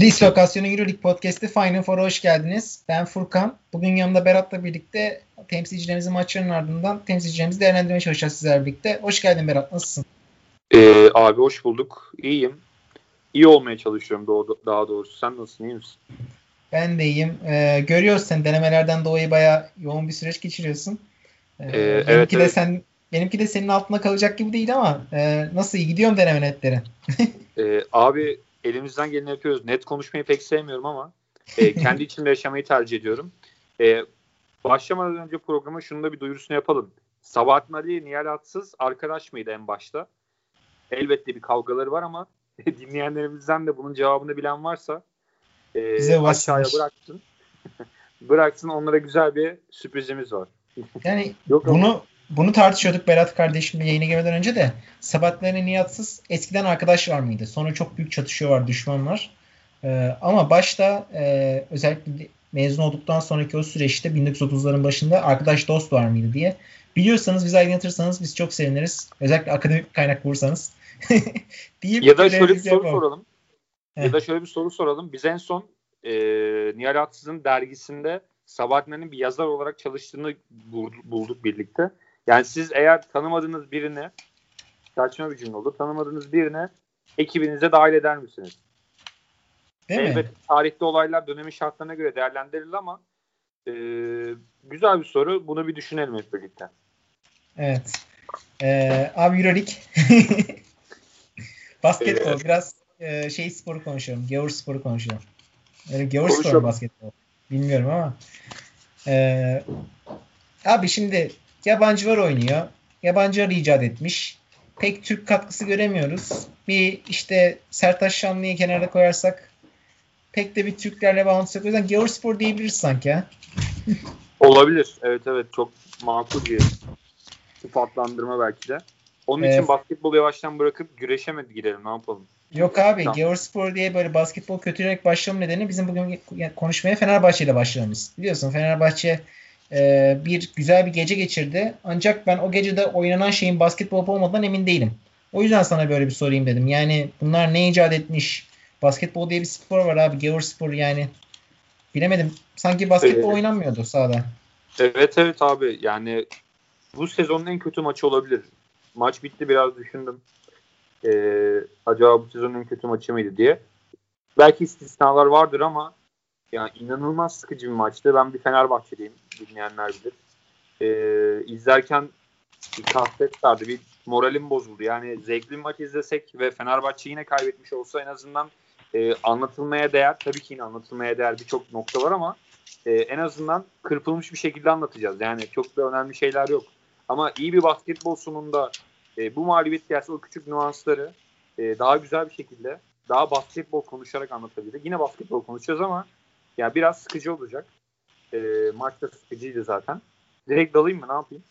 Dislokasyonu Euroleague Podcast'i Final Four'a hoş geldiniz. Ben Furkan. Bugün yanımda Berat'la birlikte temsilcilerimizin maçlarının ardından temsilcilerimizi değerlendirmeye çalışacağız sizlerle birlikte. Hoş geldin Berat. Nasılsın? Ee, abi hoş bulduk. İyiyim. İyi olmaya çalışıyorum daha doğrusu. Sen nasılsın? İyi misin? Ben de iyiyim. Ee, görüyoruz sen denemelerden dolayı bayağı yoğun bir süreç geçiriyorsun. Ee, ee, benimki evet, de evet. sen benimki de senin altında kalacak gibi değil ama e, nasıl iyi gidiyor mu deneme netleri? ee, abi elimizden geleni yapıyoruz. Net konuşmayı pek sevmiyorum ama e, kendi içimde yaşamayı tercih ediyorum. E, başlamadan önce programa şunu da bir duyurusunu yapalım. Sabahattin Ali Nihal Atsız arkadaş mıydı en başta? Elbette bir kavgaları var ama dinleyenlerimizden de bunun cevabını bilen varsa e, Bize aşağıya bıraksın. bıraksın onlara güzel bir sürprizimiz var. Yani Yok bunu ama. Bunu tartışıyorduk Berat kardeşimle yayına girmeden önce de. Sabahattin'le Niyatsız eskiden arkadaş var mıydı? Sonra çok büyük çatışıyorlar düşmanlar. Ee, ama başta e, özellikle mezun olduktan sonraki o süreçte 1930'ların başında arkadaş dost var mıydı diye. Biliyorsanız bizi aydınlatırsanız biz çok seviniriz. Özellikle akademik kaynak bulursanız. ya da şöyle bir soru yapalım. soralım. Ya da şöyle bir soru soralım. Biz en son e, Nihal Atsız'ın dergisinde Sabahattin'in bir yazar olarak çalıştığını bulduk birlikte. Yani siz eğer tanımadığınız birini saçma bir cümle oldu. Tanımadığınız birine ekibinize dahil eder misiniz? Değil Elbette mi? tarihte olaylar dönemin şartlarına göre değerlendirilir ama e, güzel bir soru. Bunu bir düşünelim hep birlikte. Evet. Ee, abi Euroleague. Basketbol ee, biraz e, şey sporu konuşalım. Gavur sporu konuşalım. Öyle gavur sporu basketbol. Bilmiyorum ama. Ee, abi şimdi yabancılar oynuyor. Yabancılar icat etmiş. Pek Türk katkısı göremiyoruz. Bir işte Sertaş Şanlı'yı kenara koyarsak pek de bir Türklerle bağlantısı yok. O yüzden gavur spor diyebiliriz sanki ya. Olabilir. Evet evet çok makul bir sıfatlandırma belki de. Onun evet. için basketbolu yavaştan bırakıp güreşemedi gidelim ne yapalım. Yok abi tamam. Georspor diye böyle basketbol kötüleyerek başlamam nedeni bizim bugün konuşmaya Fenerbahçe ile başlamamız. Biliyorsun Fenerbahçe e, bir güzel bir gece geçirdi. Ancak ben o gecede oynanan şeyin basketbol olmadığından emin değilim. O yüzden sana böyle bir sorayım dedim. Yani bunlar ne icat etmiş? Basketbol diye bir spor var abi. Georspor yani. Bilemedim. Sanki basketbol evet. oynanmıyordu sahada. Evet evet abi. Yani bu sezonun en kötü maçı olabilir. Maç bitti biraz düşündüm e, acaba bu sezonun en kötü maçı mıydı diye. Belki istisnalar vardır ama yani inanılmaz sıkıcı bir maçtı. Ben bir Fenerbahçeliyim. Dinleyenler bilir. E, izlerken bir kasvet vardı. Bir moralim bozuldu. Yani zevkli bir maç izlesek ve Fenerbahçe yine kaybetmiş olsa en azından e, anlatılmaya değer. Tabii ki yine anlatılmaya değer birçok nokta var ama e, en azından kırpılmış bir şekilde anlatacağız. Yani çok da önemli şeyler yok. Ama iyi bir basketbol sunumunda e, bu mağlubiyet gelse o küçük nüansları e, daha güzel bir şekilde daha basketbol konuşarak anlatabilir. Yine basketbol konuşacağız ama yani biraz sıkıcı olacak. E, maç da sıkıcıydı zaten. Direkt dalayım mı ne yapayım?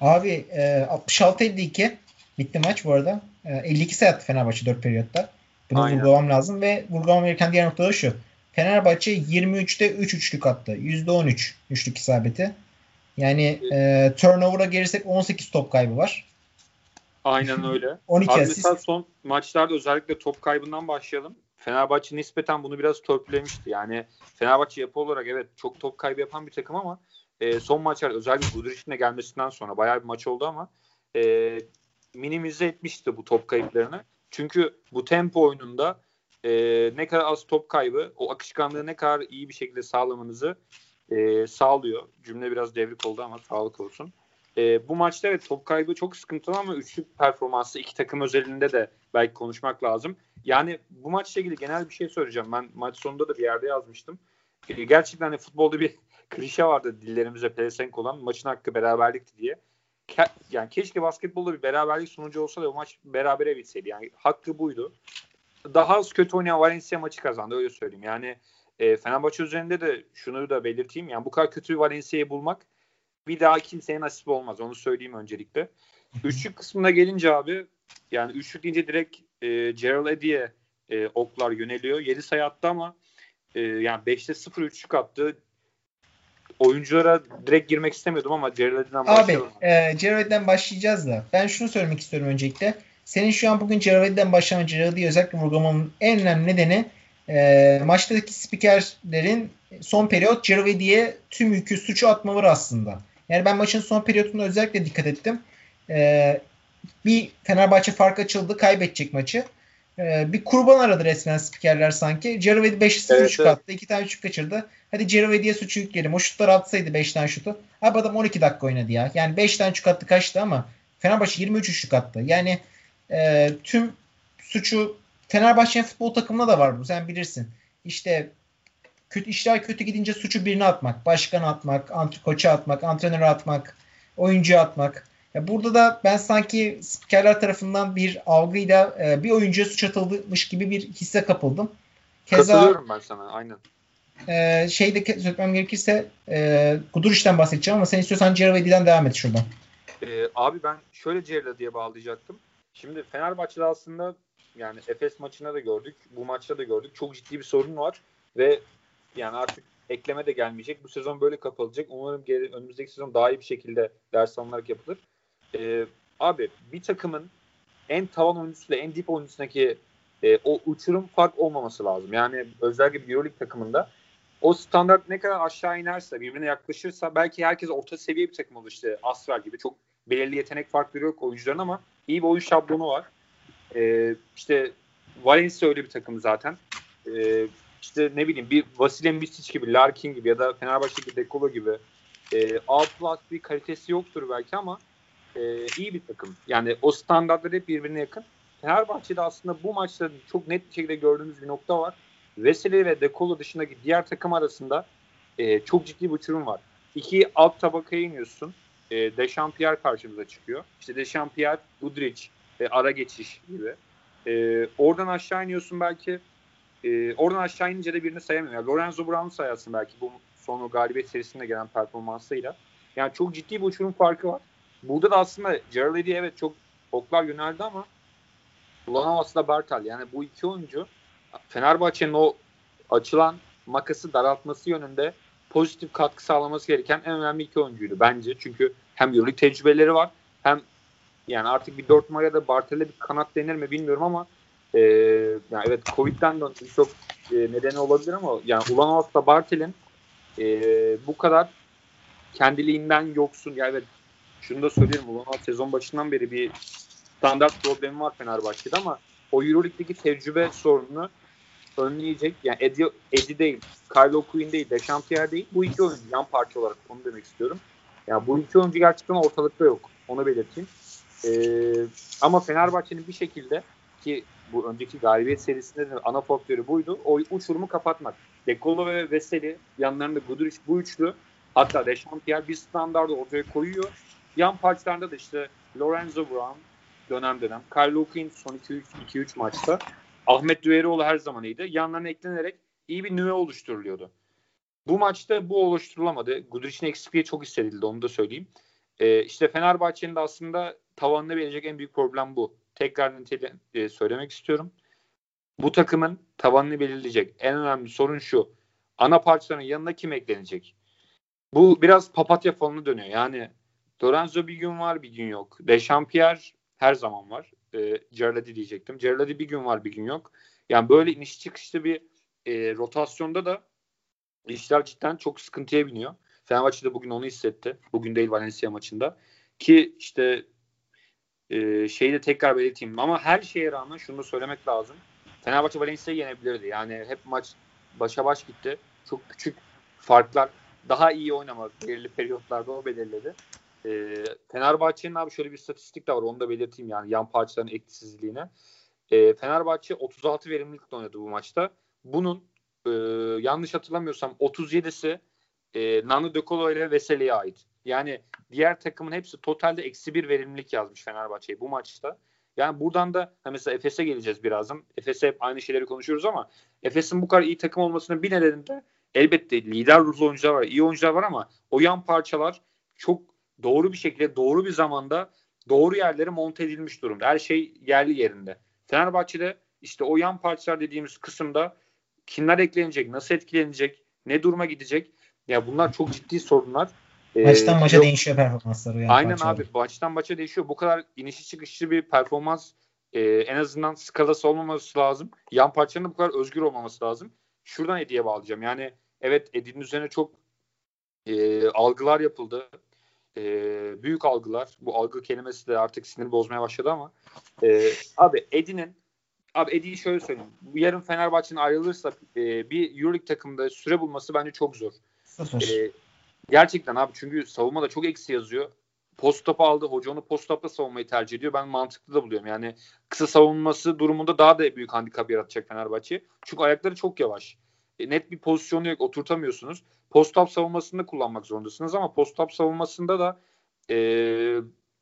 Abi e, 66-52 bitti maç bu arada. E, 52 sayı Fenerbahçe 4 periyotta. Bunu Aynen. vurgulamam lazım ve vurgulamam gereken diğer nokta da şu. Fenerbahçe 23'te 3 üçlük attı. %13 üçlük isabeti. Yani e, turnover'a gelirsek 18 top kaybı var. Aynen öyle. 12 Abi asist. Mesela son maçlarda özellikle top kaybından başlayalım. Fenerbahçe nispeten bunu biraz törpülemişti. Yani Fenerbahçe yapı olarak evet çok top kaybı yapan bir takım ama e, son maçlar özellikle Guduric'in de gelmesinden sonra bayağı bir maç oldu ama e, minimize etmişti bu top kayıplarını. Çünkü bu tempo oyununda e, ne kadar az top kaybı o akışkanlığı ne kadar iyi bir şekilde sağlamanızı e, sağlıyor. Cümle biraz devrik oldu ama sağlık olsun. E, bu maçta evet top kaybı çok sıkıntılı ama üçlük performansı iki takım özelinde de belki konuşmak lazım. Yani bu maçla ilgili genel bir şey söyleyeceğim. Ben maç sonunda da bir yerde yazmıştım. E, gerçekten de futbolda bir klişe vardı dillerimize pelesenk olan maçın hakkı beraberlikti diye. Ke- yani keşke basketbolda bir beraberlik sonucu olsa da o maç berabere bitseydi. Yani hakkı buydu. Daha az kötü oynayan Valencia maçı kazandı öyle söyleyeyim. Yani e, Fenerbahçe üzerinde de şunu da belirteyim. Yani bu kadar kötü Valencia'yı bulmak bir daha kimseye nasip olmaz. Onu söyleyeyim öncelikle. Üçlük kısmına gelince abi yani üçlük deyince direkt e, Gerald Eddy'ye e, oklar yöneliyor. 7 sayı attı ama e, yani 5'te 0 üçlük attı. Oyunculara direkt girmek istemiyordum ama Gerald Eddy'den başlayalım. Abi e, Gerald Eddy'den başlayacağız da ben şunu söylemek istiyorum öncelikle. Senin şu an bugün Gerald Eddy'den başlaman Gerald Eddy'yi özellikle vurgulamamın en önemli nedeni E, maçtaki spikerlerin son periyot Cerve diye tüm yükü suçu atma var aslında. Yani ben maçın son periyotuna özellikle dikkat ettim. E, bir Fenerbahçe fark açıldı. Kaybedecek maçı. Ee, bir kurban aradı resmen spikerler sanki. Cervedi 5 0 evet, şut attı. 2 tane şut kaçırdı. Hadi Cervedi'ye suçu yükleyelim. O şutları atsaydı 5 tane şutu. Abi adam 12 dakika oynadı ya. Yani 5 tane şut attı kaçtı ama Fenerbahçe 23 şut attı. Yani e, tüm suçu Fenerbahçe'nin futbol takımında da var bu. Sen bilirsin. İşte kötü işler kötü gidince suçu birine atmak, başkana atmak, antrenör koça atmak, antrenöre atmak, oyuncuya atmak. Ya burada da ben sanki spikerler tarafından bir algıyla e, bir oyuncuya suç atılmış gibi bir hisse kapıldım. Keza, Katılıyorum ben sana aynen. E, şeyde söylemem gerekirse e, Guduric'den bahsedeceğim ama sen istiyorsan Cervedi'den devam et şuradan. E, abi ben şöyle Cervedi diye bağlayacaktım. Şimdi Fenerbahçe'de aslında yani Efes maçında da gördük, bu maçta da gördük. Çok ciddi bir sorun var ve yani artık ekleme de gelmeyecek. Bu sezon böyle kapatılacak. Umarım geri, önümüzdeki sezon daha iyi bir şekilde ders alınarak yapılır. Ee, abi bir takımın en tavan oyuncusuyla en dip oyuncusundaki e, o uçurum fark olmaması lazım. Yani özellikle bir Euroleague takımında o standart ne kadar aşağı inerse birbirine yaklaşırsa belki herkes orta seviye bir takım olur işte Asfer gibi çok belirli yetenek farkları yok oyuncuların ama iyi bir oyun şablonu var. Ee, işte Valencia öyle bir takım zaten. Ee, işte ne bileyim bir Vasilya Misic gibi, Larkin gibi ya da Fenerbahçe gibi Dekolo gibi e, A plus bir kalitesi yoktur belki ama e, iyi bir takım. Yani o standartlar hep birbirine yakın. Fenerbahçe'de aslında bu maçta çok net bir şekilde gördüğümüz bir nokta var. Veseli ve Dekolo dışındaki diğer takım arasında e, çok ciddi bir uçurum var. İki alt tabakaya iniyorsun. E, Dechampierre karşımıza çıkıyor. İşte Dechampierre, Udrich, e, ara geçiş gibi. E, oradan aşağı iniyorsun belki. E, oradan aşağı inince de birini sayamıyorum. Yani Lorenzo Brown'u sayarsın belki bu son o galibiyet serisinde gelen performansıyla. Yani çok ciddi bir uçurum farkı var. Burada da aslında Gerald Eddy evet çok oklar yöneldi ama Ulanovas da Bartal yani bu iki oyuncu Fenerbahçe'nin o açılan makası daraltması yönünde pozitif katkı sağlaması gereken en önemli iki oyuncuydu bence. Çünkü hem Euroleague tecrübeleri var hem yani artık bir 4 numaraya Bartel'e bir kanat denir mi bilmiyorum ama e, yani evet Covid'den de çok e, nedeni olabilir ama yani Ulanovas'la Bartel'in e, bu kadar kendiliğinden yoksun. Yani evet şunu da söyleyelim. Ulan sezon başından beri bir standart problemi var Fenerbahçe'de ama o Euroleague'deki tecrübe sorununu önleyecek. Yani Eddie, Eddie değil, Kylo Quinn değil, Dechampierre değil. Bu iki oyuncu yan parça olarak onu demek istiyorum. Yani bu iki oyuncu gerçekten ortalıkta yok. Onu belirteyim. Ee, ama Fenerbahçe'nin bir şekilde ki bu önceki galibiyet serisinde de ana faktörü buydu. O uçurumu kapatmak. Dekolo ve Veseli yanlarında Guduric bu üçlü hatta Dechampierre bir standardı ortaya koyuyor Yan parçalarında da işte Lorenzo Brown dönem dönem. Kyle Lukin son 2-3 maçta. Ahmet Düverioğlu her zaman iyiydi. Yanlarına eklenerek iyi bir nüve oluşturuluyordu. Bu maçta bu oluşturulamadı. Gudric'in eksikliği çok hissedildi onu da söyleyeyim. Ee, işte Fenerbahçe'nin de aslında tavanına verecek en büyük problem bu. Tekrar niteli e, söylemek istiyorum. Bu takımın tavanını belirleyecek en önemli sorun şu. Ana parçaların yanına kim eklenecek? Bu biraz papatya falına dönüyor. Yani Lorenzo bir gün var bir gün yok. Dechampierre her zaman var. E, Cerladi diyecektim. Cerladi bir gün var bir gün yok. Yani böyle iniş çıkışlı bir e, rotasyonda da işler cidden çok sıkıntıya biniyor. Fenerbahçe de bugün onu hissetti. Bugün değil Valencia maçında. Ki işte e, şeyi de tekrar belirteyim. Ama her şeye rağmen şunu söylemek lazım. Fenerbahçe Valencia'yı yenebilirdi. Yani hep maç başa baş gitti. Çok küçük farklar daha iyi oynamak belirli periyotlarda o belirledi. E, Fenerbahçe'nin abi şöyle bir statistik de var onu da belirteyim yani yan parçaların etkisizliğine. E, Fenerbahçe 36 verimlilikle oynadı bu maçta. Bunun e, yanlış hatırlamıyorsam 37'si e, Nando De Colo ile Veseli'ye ait. Yani diğer takımın hepsi totalde eksi bir verimlilik yazmış Fenerbahçe'ye bu maçta. Yani buradan da mesela Efes'e geleceğiz birazdan. Efes'e hep aynı şeyleri konuşuyoruz ama Efes'in bu kadar iyi takım olmasının bir nedeni de elbette lider ruhlu oyuncular var, iyi oyuncular var ama o yan parçalar çok doğru bir şekilde doğru bir zamanda doğru yerlere monte edilmiş durumda. Her şey yerli yerinde. Fenerbahçe'de işte o yan parçalar dediğimiz kısımda kimler eklenecek, nasıl etkilenecek, ne duruma gidecek? Ya bunlar çok ciddi sorunlar. Ee, maçtan maça yok. değişiyor performansları. Yani aynen parçaları. abi maçtan maça değişiyor. Bu kadar inişi çıkışlı bir performans e, en azından skalası olmaması lazım. Yan parçanın bu kadar özgür olmaması lazım. Şuradan Eddie'ye bağlayacağım. Yani evet Eddie'nin üzerine çok e, algılar yapıldı. E, büyük algılar. Bu algı kelimesi de artık sinir bozmaya başladı ama e, abi Eddie'nin abi Eddie'yi şöyle söyleyeyim. Yarın Fenerbahçe'nin ayrılırsa e, bir Euroleague takımda süre bulması bence çok zor. E, gerçekten abi çünkü savunmada çok eksi yazıyor. Post topu aldı. Hoca onu post topla savunmayı tercih ediyor. Ben mantıklı da buluyorum. Yani kısa savunması durumunda daha da büyük handikap yaratacak Fenerbahçe. Çünkü ayakları çok yavaş. E, net bir pozisyonu yok. Oturtamıyorsunuz. Post-up savunmasında kullanmak zorundasınız ama post-up savunmasında da e,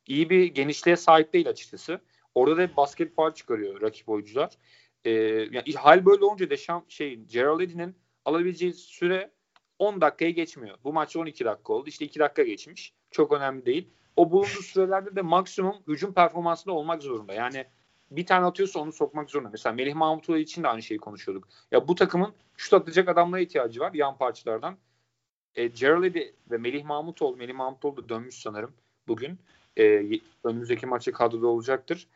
iyi bir genişliğe sahip değil açıkçası. Orada da basket faal çıkarıyor rakip oyuncular. E, yani hal böyle olunca Deşam şey Gerald Eddy'nin alabileceği süre 10 dakikaya geçmiyor. Bu maç 12 dakika oldu. İşte 2 dakika geçmiş. Çok önemli değil. O bulunduğu sürelerde de maksimum hücum performansında olmak zorunda. Yani bir tane atıyorsa onu sokmak zorunda. Mesela Melih Mahmutoğlu için de aynı şeyi konuşuyorduk. Ya bu takımın şut atacak adamlara ihtiyacı var yan parçalardan. E, Gerald ve Melih Mahmutoğlu, Melih Mahmutoğlu da dönmüş sanırım bugün. E, önümüzdeki maçı kadroda olacaktır.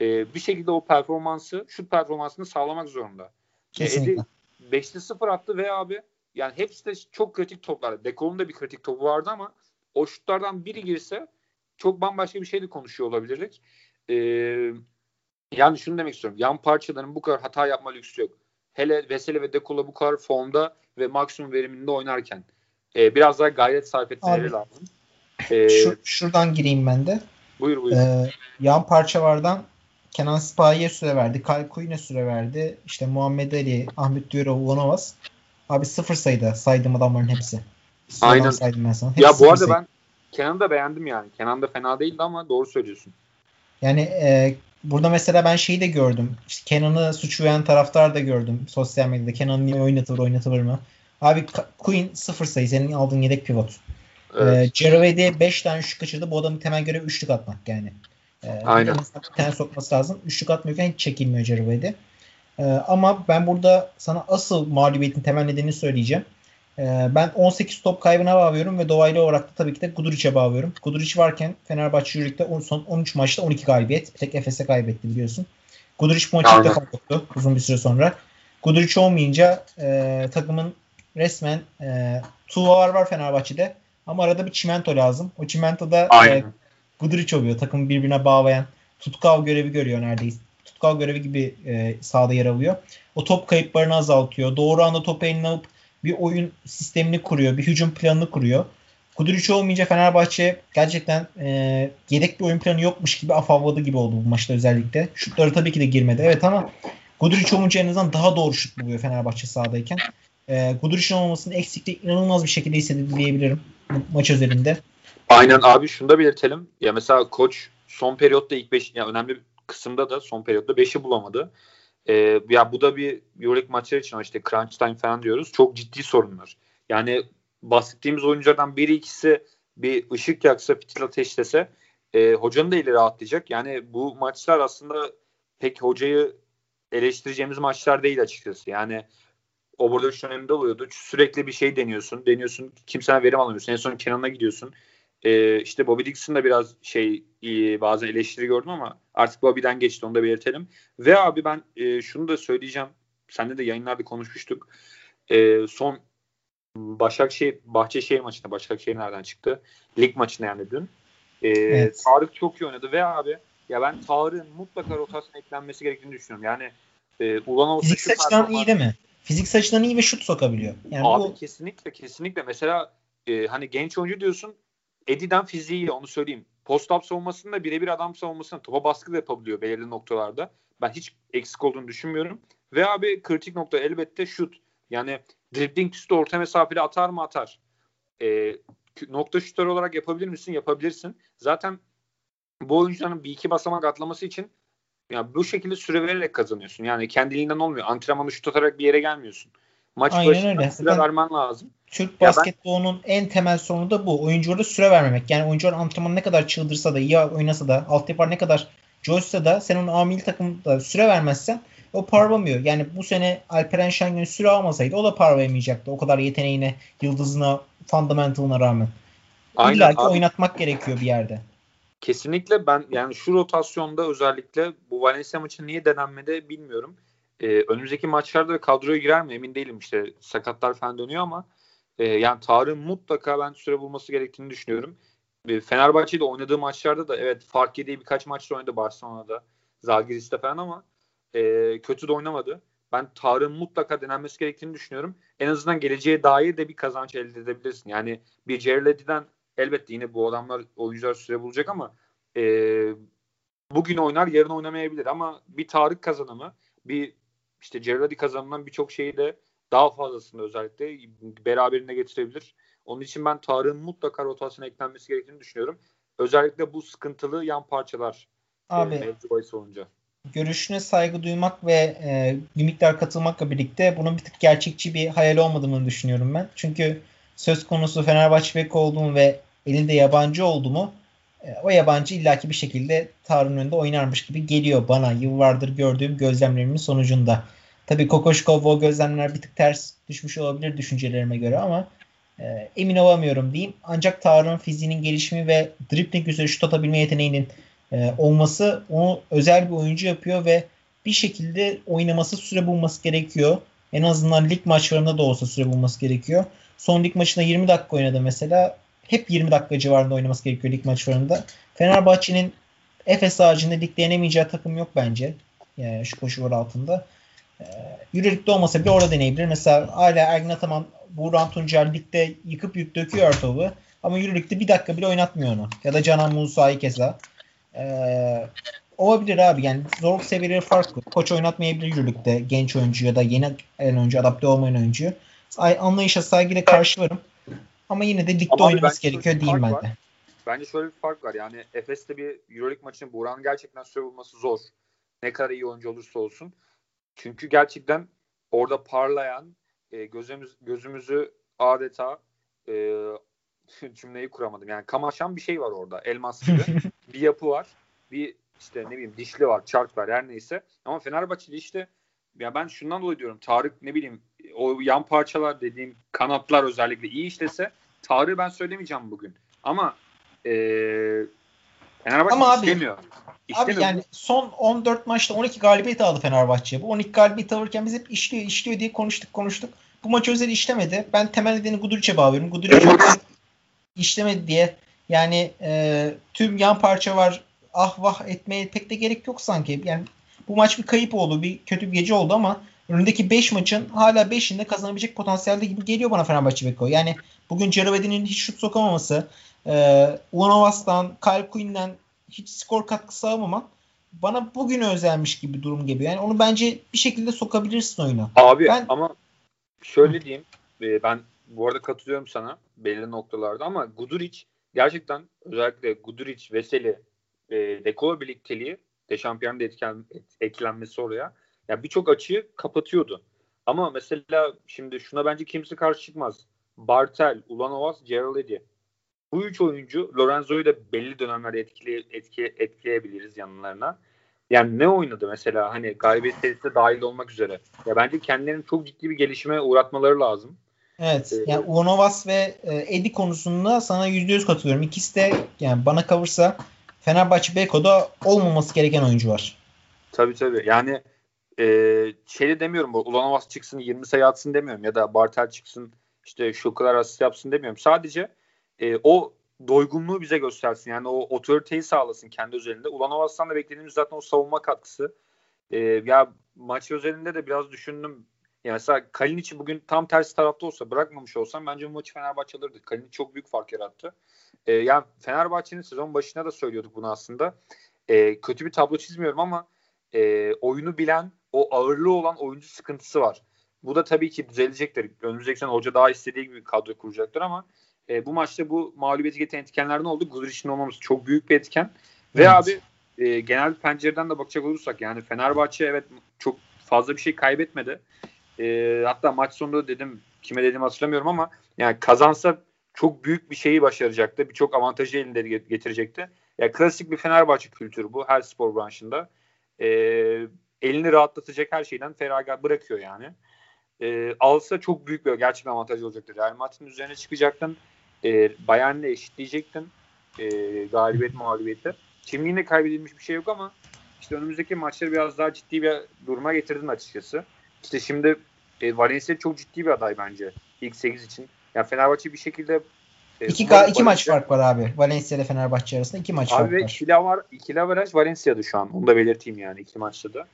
E, bir şekilde o performansı, şut performansını sağlamak zorunda. Kesinlikle. E, 5'te 0 attı ve abi yani hepsi de çok kritik toplar. Dekol'un da bir kritik topu vardı ama o şutlardan biri girse çok bambaşka bir şey de konuşuyor olabilirdik. Ee, yani şunu demek istiyorum. Yan parçaların bu kadar hata yapma lüksü yok. Hele Veseli ve Dekola bu kadar formda ve maksimum veriminde oynarken e, biraz daha gayret sarf etmeleri Abi, lazım. Ee, Şu, şuradan gireyim ben de. Buyur buyur. Ee, yan parçalardan Kenan Sipahi'ye süre verdi. Kyle Kuyun'e süre verdi. İşte Muhammed Ali, Ahmet Duyarov, Ulanovas. Abi sıfır sayıda saydığım adamların hepsi. Sıradan Aynen. Saydım ben sana. Hepsi ya bu arada sayı. ben Kenan'ı da beğendim yani. Kenan da fena değildi ama doğru söylüyorsun. Yani e, burada mesela ben şeyi de gördüm. İşte Kenan'ı suçlayan taraftar da gördüm sosyal medyada. Kenan niye oynatılır oynatılır mı? Abi Queen sıfır sayı senin aldığın yedek pivot. Evet. E, Ceravedi 5 tane şut kaçırdı. Bu adamın temel görevi üçlük atmak yani. E, Aynen. Bir tane sokması lazım. Üçlük atmıyorken hiç çekilmiyor Ceravedi. E, ama ben burada sana asıl mağlubiyetin temel nedenini söyleyeceğim. E, ben 18 top kaybına bağlıyorum ve dolaylı olarak da tabii ki de Guduric'e bağlıyorum. Guduric varken Fenerbahçe Euroleague'de son 13 maçta 12 galibiyet. Bir tek Efes'e kaybetti biliyorsun. Guduric bu maçı ilk defa yoktu uzun bir süre sonra. Guduric olmayınca e, takımın resmen e, Tuğlar var Fenerbahçe'de ama arada bir çimento lazım. O çimento da e, Guduric oluyor. Takımı birbirine bağlayan tutkal görevi görüyor neredeyse tutkal görevi gibi e, sahada yer alıyor. O top kayıplarını azaltıyor. Doğru anda topu eline alıp bir oyun sistemini kuruyor. Bir hücum planını kuruyor. Kuduric olmayınca Fenerbahçe gerçekten e, yedek bir oyun planı yokmuş gibi afavladı gibi oldu bu maçta özellikle. Şutları tabii ki de girmedi. Evet ama Guduric olunca en azından daha doğru şut buluyor Fenerbahçe sahadayken. E, Guduric'in olmamasının eksikliği inanılmaz bir şekilde hissedildi diyebilirim maç üzerinde. Aynen abi şunu da belirtelim. Ya mesela koç son periyotta ilk 5 ya önemli kısımda da son periyotta 5'i bulamadı. E, ya bu da bir Euroleague maçları için işte crunch time falan diyoruz. Çok ciddi sorunlar. Yani bahsettiğimiz oyunculardan biri ikisi bir ışık yaksa, fitil ateşlese e, hocanın da eli rahatlayacak. Yani bu maçlar aslında pek hocayı eleştireceğimiz maçlar değil açıkçası. Yani o burada şu döneminde oluyordu. Sürekli bir şey deniyorsun. Deniyorsun. Kimseden verim alamıyorsun. En son Kenan'a gidiyorsun. Ee, işte Bobby Dixon da biraz şey e, bazen eleştiri gördüm ama artık Bobby'den geçti onu da belirtelim. Ve abi ben e, şunu da söyleyeceğim. Sende de yayınlarda konuşmuştuk. E, son Başakşehir Bahçeşehir maçında Başakşehir nereden çıktı? Lig maçında yani dün. E, evet. Tarık çok iyi oynadı ve abi ya ben Tarık'ın mutlaka rotasyona eklenmesi gerektiğini düşünüyorum. Yani e, Ulan Fizik açıdan iyi değil mi? Fizik açıdan iyi ve şut sokabiliyor. Yani abi bu... kesinlikle kesinlikle. Mesela e, hani genç oyuncu diyorsun Eddie'den fiziği onu söyleyeyim. Post-up savunmasında birebir adam savunmasında topa baskı da yapabiliyor belirli noktalarda. Ben hiç eksik olduğunu düşünmüyorum. Ve abi kritik nokta elbette şut. Yani dribbling üstü orta mesafeli atar mı atar. E, nokta şutör olarak yapabilir misin? Yapabilirsin. Zaten bu oyuncuların bir iki basamak atlaması için yani bu şekilde süre vererek kazanıyorsun. Yani kendiliğinden olmuyor. Antrenmanı şut atarak bir yere gelmiyorsun. Maç Aynen başında öyle. süre vermen lazım. Türk basketbolunun ben... en temel sorunu da bu. Oyunculara süre vermemek. Yani oyuncular antrenmanı ne kadar çıldırsa da, iyi oynasa da, altyapı ne kadar coşsa da sen onun amil takımda süre vermezsen o parlamıyor. Yani bu sene Alperen Şengün süre almasaydı o da parlayamayacaktı. O kadar yeteneğine, yıldızına, fundamentalına rağmen. Aynen, İlla ki abi. oynatmak gerekiyor bir yerde. kesinlikle ben yani şu rotasyonda özellikle bu Valencia maçı niye denenmedi bilmiyorum. Ee, önümüzdeki maçlarda kadroya girer mi emin değilim işte sakatlar falan dönüyor ama e, yani Tarık'ın mutlaka ben süre bulması gerektiğini düşünüyorum. E, Fenerbahçe'de oynadığı maçlarda da evet fark yediği birkaç maçta oynadı Barcelona'da, Zalgiris'te falan ama e, kötü de oynamadı. Ben Tarık'ın mutlaka denenmesi gerektiğini düşünüyorum. En azından geleceğe dair de bir kazanç elde edebilirsin. Yani bir Cerledi'den elbette yine bu adamlar oyuncular süre bulacak ama e, bugün oynar yarın oynamayabilir ama bir Tarık kazanımı bir işte Cerradi kazanımından birçok şeyi de daha fazlasını özellikle beraberinde getirebilir. Onun için ben Tarık'ın mutlaka rotasyona eklenmesi gerektiğini düşünüyorum. Özellikle bu sıkıntılı yan parçalar e, Abi, e, olunca. Görüşüne saygı duymak ve e, bir miktar katılmakla birlikte bunun bir tık gerçekçi bir hayal olmadığını düşünüyorum ben. Çünkü söz konusu Fenerbahçe bek olduğum ve elinde yabancı oldu mu e, o yabancı illaki bir şekilde Tarık'ın önünde oynarmış gibi geliyor bana yıllardır gördüğüm gözlemlerimin sonucunda. Tabii Kokoşkov o gözlemler bir tık ters düşmüş olabilir düşüncelerime göre ama e, emin olamıyorum diyeyim. Ancak Tarık'ın fiziğinin gelişimi ve dribbling üzeri şut atabilme yeteneğinin e, olması onu özel bir oyuncu yapıyor ve bir şekilde oynaması süre bulması gerekiyor. En azından lig maçlarında da olsa süre bulması gerekiyor. Son lig maçında 20 dakika oynadı mesela. Hep 20 dakika civarında oynaması gerekiyor lig maçlarında. Fenerbahçe'nin Efes haricinde ligde yenemeyeceği takım yok bence. Yani şu koşullar altında. Ee, Euroleague'de olmasa bile orada deneyebilir. Mesela hala Ergin Ataman, Buğran Tuncer ligde yıkıp yük döküyor topu. Ama Euroleague'de bir dakika bile oynatmıyor onu. Ya da Canan Musa'yı keza. Ee, olabilir abi. Yani zorluk seviyeleri farklı. Koç oynatmayabilir Euroleague'de genç oyuncu ya da yeni oyuncu, adapte olmayan oyuncu. Anlayışa saygıyla karşı varım. Ama yine de ligde Ama oynaması gerekiyor diyeyim ben de. Bence şöyle bir fark var. Yani Efes'te bir Euroleague maçının Buğra'nın gerçekten süre bulması zor. Ne kadar iyi oyuncu olursa olsun. Çünkü gerçekten orada parlayan e, gözümüz gözümüzü adeta e, cümleyi kuramadım. Yani kamaşan bir şey var orada. Elmas gibi bir yapı var. Bir işte ne bileyim dişli var, çark var her neyse. Ama Fenerbahçe'de işte ya ben şundan dolayı diyorum. Tarık ne bileyim o yan parçalar dediğim kanatlar özellikle iyi işlese Tarık'ı ben söylemeyeceğim bugün. Ama eee Fenerbahçe Ama istemiyor. Abi, istemiyor. Abi yani son 14 maçta 12 galibiyet aldı Fenerbahçe. Bu 12 galibiyet alırken biz hep işliyor işliyor diye konuştuk konuştuk. Bu maç özel işlemedi. Ben temel nedeni Guduric'e bağlıyorum. Guduric işlemedi diye yani e, tüm yan parça var ah vah etmeye pek de gerek yok sanki. Yani bu maç bir kayıp oldu. Bir kötü bir gece oldu ama önündeki 5 maçın hala 5'inde kazanabilecek potansiyelde gibi geliyor bana Fenerbahçe Beko. Yani bugün Ceravedi'nin hiç şut sokamaması, e, Ulanovas'tan, Kyle Quinn'den hiç skor katkısı sağlamaman bana bugün özelmiş gibi durum geliyor. Yani onu bence bir şekilde sokabilirsin oyuna. Abi ben, ama şöyle diyeyim e, ben bu arada katılıyorum sana belirli noktalarda ama Guduric gerçekten özellikle Guduric, Veseli, e, Dekolo birlikteliği de şampiyon da etken, et, eklenmesi oraya. Yani birçok açıyı kapatıyordu. Ama mesela şimdi şuna bence kimse karşı çıkmaz. Bartel, Ulanovas, Gerald Bu üç oyuncu Lorenzo'yu da belli dönemlerde etkile, etki, etkileyebiliriz yanlarına. Yani ne oynadı mesela hani galibiyet serisine dahil olmak üzere. Ya bence kendilerini çok ciddi bir gelişime uğratmaları lazım. Evet. Ee, yani Ulanovas ve e, Edi konusunda sana %100 katılıyorum. İkisi de yani bana kalırsa Fenerbahçe Beko'da olmaması gereken oyuncu var. Tabii tabii. Yani e, şeyde demiyorum Ulanovas çıksın 20 sayı atsın demiyorum ya da Bartel çıksın işte şu kadar asist yapsın demiyorum. Sadece e, o doygunluğu bize göstersin. Yani o otoriteyi sağlasın kendi özelinde. Ulanovas'tan da beklediğimiz zaten o savunma katkısı. E, ya maç özelinde de biraz düşündüm. Yani mesela Kalinic bugün tam tersi tarafta olsa bırakmamış olsam bence bu maçı Fenerbahçe alırdı. Kalinic çok büyük fark yarattı. E, yani Fenerbahçe'nin sezon başına da söylüyorduk bunu aslında. E, kötü bir tablo çizmiyorum ama e, oyunu bilen, o ağırlığı olan oyuncu sıkıntısı var. Bu da tabii ki düzelecektir. Önümüzdeki sene hoca daha istediği gibi kadro kuracaktır ama e, bu maçta bu mağlubiyeti getiren etkenler ne oldu? Guduric'in olmaması çok büyük bir etken. Ve evet. abi e, genel pencereden de bakacak olursak yani Fenerbahçe evet çok fazla bir şey kaybetmedi. E, hatta maç sonunda dedim kime dedim hatırlamıyorum ama yani kazansa çok büyük bir şeyi başaracaktı. Birçok avantajı elinde getirecekti. Ya yani klasik bir Fenerbahçe kültürü bu her spor branşında. E, elini rahatlatacak her şeyden feragat bırakıyor yani. E, alsa çok büyük bir gerçekten avantaj olacaktır. Real Madrid'in üzerine çıkacaktın. E, Bayern'le eşitleyecektin. e, galibiyet mağlubiyeti. Şimdi yine kaybedilmiş bir şey yok ama işte önümüzdeki maçları biraz daha ciddi bir duruma getirdin açıkçası. İşte şimdi e, Valencia çok ciddi bir aday bence ilk 8 için. Yani Fenerbahçe bir şekilde e, iki, ga- iki maç fark var abi. Valencia ile Fenerbahçe arasında iki maç abi fark var. Ikili, var, ikili averaj Valencia'da şu an. Onu da belirteyim yani iki maçta da.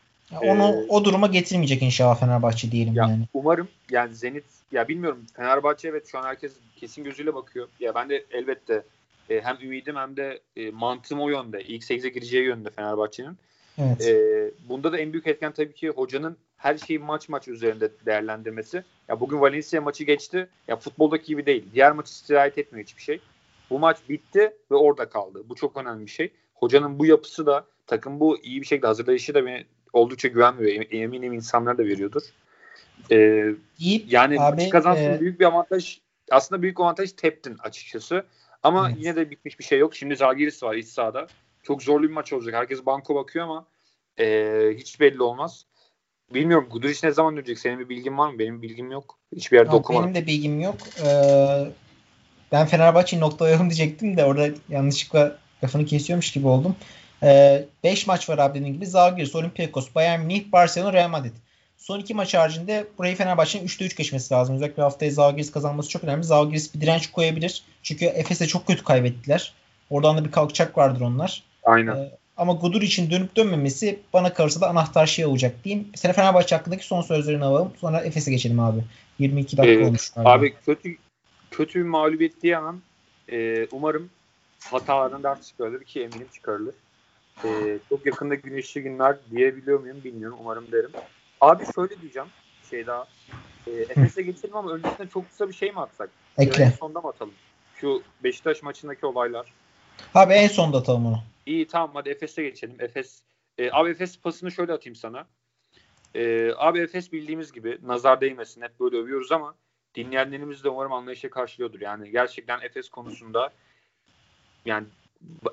Onu ee, o duruma getirmeyecek inşallah Fenerbahçe diyelim ya, yani. Umarım yani Zenit ya bilmiyorum Fenerbahçe evet şu an herkes kesin gözüyle bakıyor. Ya ben de elbette e, hem ümidim hem de e, mantığım o yönde. İlk 8'e gireceği yönde Fenerbahçe'nin. Evet. E, bunda da en büyük etken tabii ki hocanın her şeyi maç maç üzerinde değerlendirmesi. Ya bugün Valencia maçı geçti. Ya futboldaki gibi değil. Diğer maçı istirahat etmiyor hiçbir şey. Bu maç bitti ve orada kaldı. Bu çok önemli bir şey. Hocanın bu yapısı da takım bu iyi bir şekilde hazırlayışı da beni oldukça güven veriyor. Eminim insanlar da veriyordur. Ee, İyi, yani abi, maçı kazansın e... büyük bir avantaj. Aslında büyük avantaj teptin açıkçası. Ama evet. yine de bitmiş bir şey yok. Şimdi Zalgiris var iç sahada. Çok zorlu bir maç olacak. Herkes banko bakıyor ama e, hiç belli olmaz. Bilmiyorum Guduric ne zaman dönecek? Senin bir bilgin var mı? Benim bilgim yok. Hiçbir yerde yok, okumadım. Benim de bilgim yok. Ee, ben Fenerbahçe'yi noktalayalım diyecektim de orada yanlışlıkla lafını kesiyormuş gibi oldum. 5 ee, maç var abi dediğim gibi. Zalgiris, Olympiakos, Bayern Münih, Barcelona, Real Madrid. Son iki maç haricinde burayı Fenerbahçe'nin 3'te 3 geçmesi lazım. Özellikle haftaya Zalgiris kazanması çok önemli. Zalgiris bir direnç koyabilir. Çünkü Efes'e çok kötü kaybettiler. Oradan da bir kalkacak vardır onlar. Aynen. Ee, ama Gudur için dönüp dönmemesi bana kalırsa da anahtar şey olacak diyeyim. Sene Fenerbahçe hakkındaki son sözlerini alalım. Sonra Efes'e geçelim abi. 22 dakika ee, olmuş. Galiba. Abi kötü kötü bir mağlubiyet diyemem. Ee, umarım hatalardan ders çıkarılır ki eminim çıkarılır. Ee, çok yakında güneşli günler diyebiliyor muyum bilmiyorum. Umarım derim. Abi şöyle diyeceğim. Şey daha. E, Efes'e geçelim ama öncesinde çok kısa bir şey mi atsak? Ekle. En sonda mı atalım? Şu Beşiktaş maçındaki olaylar. Abi en sonda atalım onu. İyi tamam hadi Efes'e geçelim. Efes e, abi Efes pasını şöyle atayım sana. E, abi Efes bildiğimiz gibi nazar değmesin hep böyle övüyoruz ama dinleyenlerimiz de umarım anlayışla karşılıyordur. Yani gerçekten Efes konusunda yani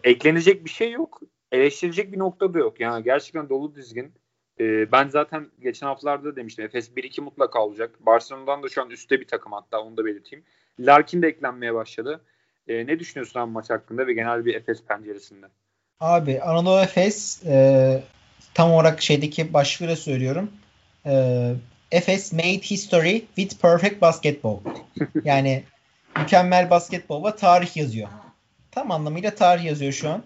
eklenecek bir şey yok. Eleştirecek bir nokta da yok. Yani gerçekten dolu dizgin. E, ben zaten geçen haftalarda demiştim Efes 1-2 mutlaka olacak. Barcelona'dan da şu an üstte bir takım hatta onu da belirteyim. Larkin de eklenmeye başladı. E, ne düşünüyorsun abi maç hakkında ve genel bir Efes penceresinde? Abi Anadolu Efes e, tam olarak şeydeki başlığıyla söylüyorum. E, Efes made history with perfect basketball. yani mükemmel basketbol ve tarih yazıyor. Tam anlamıyla tarih yazıyor şu an.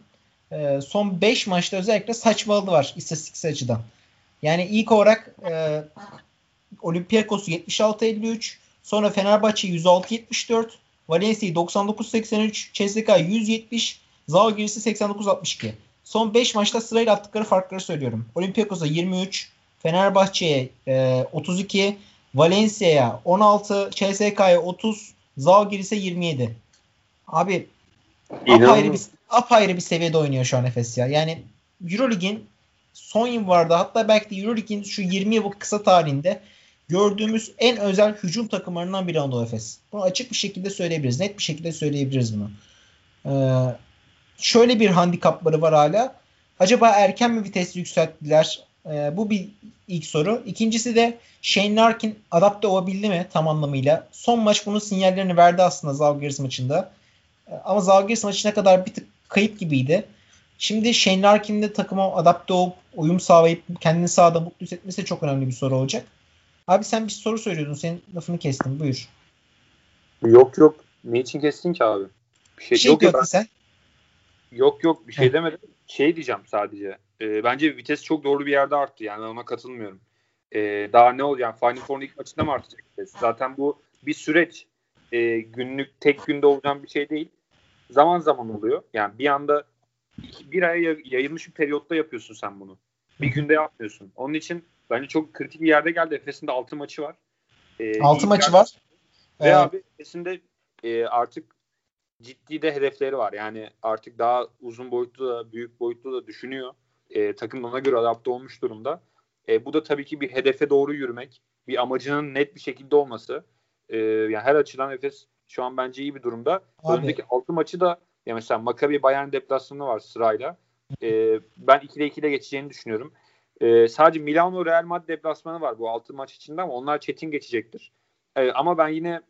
E, son 5 maçta özellikle saçmalığı var istatistiksel açıdan. Yani ilk olarak e, Olympiakos'u 76-53, sonra Fenerbahçe 106-74, Valencia'yı 99-83, CSKA 170, Zalgiris'i 89-62. Son 5 maçta sırayla attıkları farkları söylüyorum. Olympiakos'a 23, Fenerbahçe'ye e, 32, Valencia'ya 16, CSK'ya 30, Zalgiris'e 27. Abi apayrı bir, apayrı bir seviyede oynuyor şu an Efes ya. Yani Eurolig'in son yıllarda hatta belki de Euroleague'in şu 20 yıllık kısa tarihinde gördüğümüz en özel hücum takımlarından biri Anadolu Efes. Bunu açık bir şekilde söyleyebiliriz. Net bir şekilde söyleyebiliriz bunu. Ee, şöyle bir handikapları var hala. Acaba erken mi vites yükselttiler? Ee, bu bir ilk soru. İkincisi de Shane Larkin adapte olabildi mi tam anlamıyla? Son maç bunun sinyallerini verdi aslında Zalgiris maçında. Ee, ama Zalgiris maçına kadar bir tık kayıp gibiydi. Şimdi Shane Larkin'in de takıma adapte olup uyum sağlayıp kendini sahada mutlu hissetmesi çok önemli bir soru olacak. Abi sen bir soru söylüyordun. Senin lafını kestim. Buyur. Yok yok. Ne için kestin ki abi? Bir şey, bir şey yok diyordun ben... sen. Yok yok bir şey Heh. demedim. Şey diyeceğim sadece. E, bence vites çok doğru bir yerde arttı. Yani ona katılmıyorum. E, daha ne oldu yani Final Four'un ilk maçında mı artacak vites? Zaten bu bir süreç. E, günlük tek günde olacak bir şey değil. Zaman zaman oluyor. Yani bir anda bir aya yayılmış bir periyotta yapıyorsun sen bunu. Bir günde yapmıyorsun. Onun için bence çok kritik bir yerde geldi. Efes'in de 6 maçı var. Ee, 6 maçı var. Ve ee, abi Efes'in de e, artık ciddi de hedefleri var. Yani artık daha uzun boyutlu da büyük boyutlu da düşünüyor. E, takım ona göre adapte olmuş durumda. E, bu da tabii ki bir hedefe doğru yürümek. Bir amacının net bir şekilde olması. E, yani her açıdan Efes şu an bence iyi bir durumda. Abi. Önündeki 6 maçı da ya mesela Maccabi Bayern deplasmanı var sırayla. E, ben 2'de 2'de geçeceğini düşünüyorum. E, sadece Milano Real Madrid deplasmanı var bu 6 maç içinde ama onlar çetin geçecektir. E, ama ben yine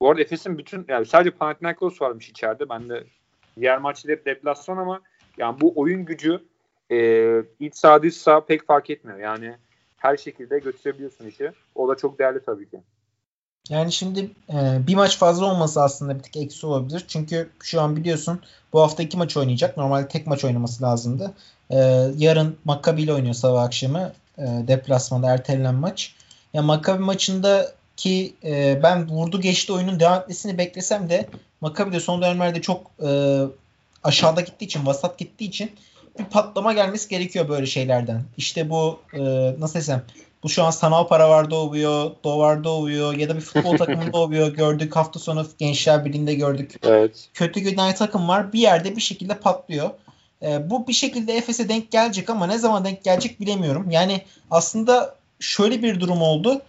bu arada Efes'in bütün yani sadece Panathinaikos varmış içeride. Ben de Diğer maçta hep deplasman ama yani bu oyun gücü e, iç sağ dış sağ pek fark etmiyor. Yani her şekilde götürebiliyorsun işi. O da çok değerli tabii ki. Yani şimdi e, bir maç fazla olması aslında bir tık eksi olabilir. Çünkü şu an biliyorsun bu hafta iki maç oynayacak. Normalde tek maç oynaması lazımdı. E, yarın Maccabi ile oynuyor sabah akşamı. E, deplasmanda ertelenen maç. Ya Maccabi maçında ki e, ben vurdu geçti oyunun devam etmesini beklesem de Maccabi de son dönemlerde çok e, aşağıda gittiği için, vasat gittiği için bir patlama gelmesi gerekiyor böyle şeylerden. İşte bu e, nasıl desem bu şu an sanal para var doğuyor, dolar doğuyor ya da bir futbol takımında doğuyor. Gördük hafta sonu Gençler Birliği'nde gördük. Evet. Kötü giden takım var. Bir yerde bir şekilde patlıyor. E, bu bir şekilde Efes'e denk gelecek ama ne zaman denk gelecek bilemiyorum. Yani aslında şöyle bir durum oldu.